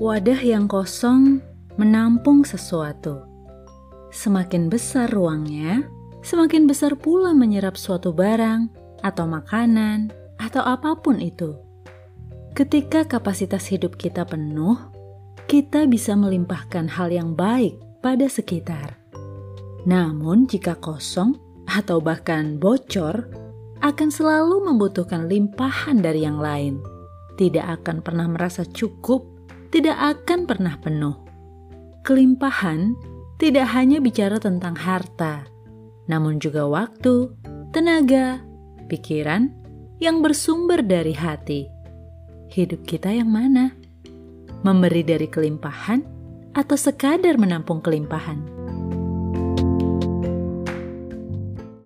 Wadah yang kosong menampung sesuatu. Semakin besar ruangnya, semakin besar pula menyerap suatu barang atau makanan atau apa pun itu. Ketika kapasitas hidup kita penuh, kita bisa melimpahkan hal yang baik pada sekitar. Namun, jika kosong atau bahkan bocor, akan selalu membutuhkan limpahan dari yang lain. Tidak akan pernah merasa cukup tidak akan pernah penuh. Kelimpahan tidak hanya bicara tentang harta, namun juga waktu, tenaga, pikiran yang bersumber dari hati. Hidup kita yang mana? Memberi dari kelimpahan atau sekadar menampung kelimpahan?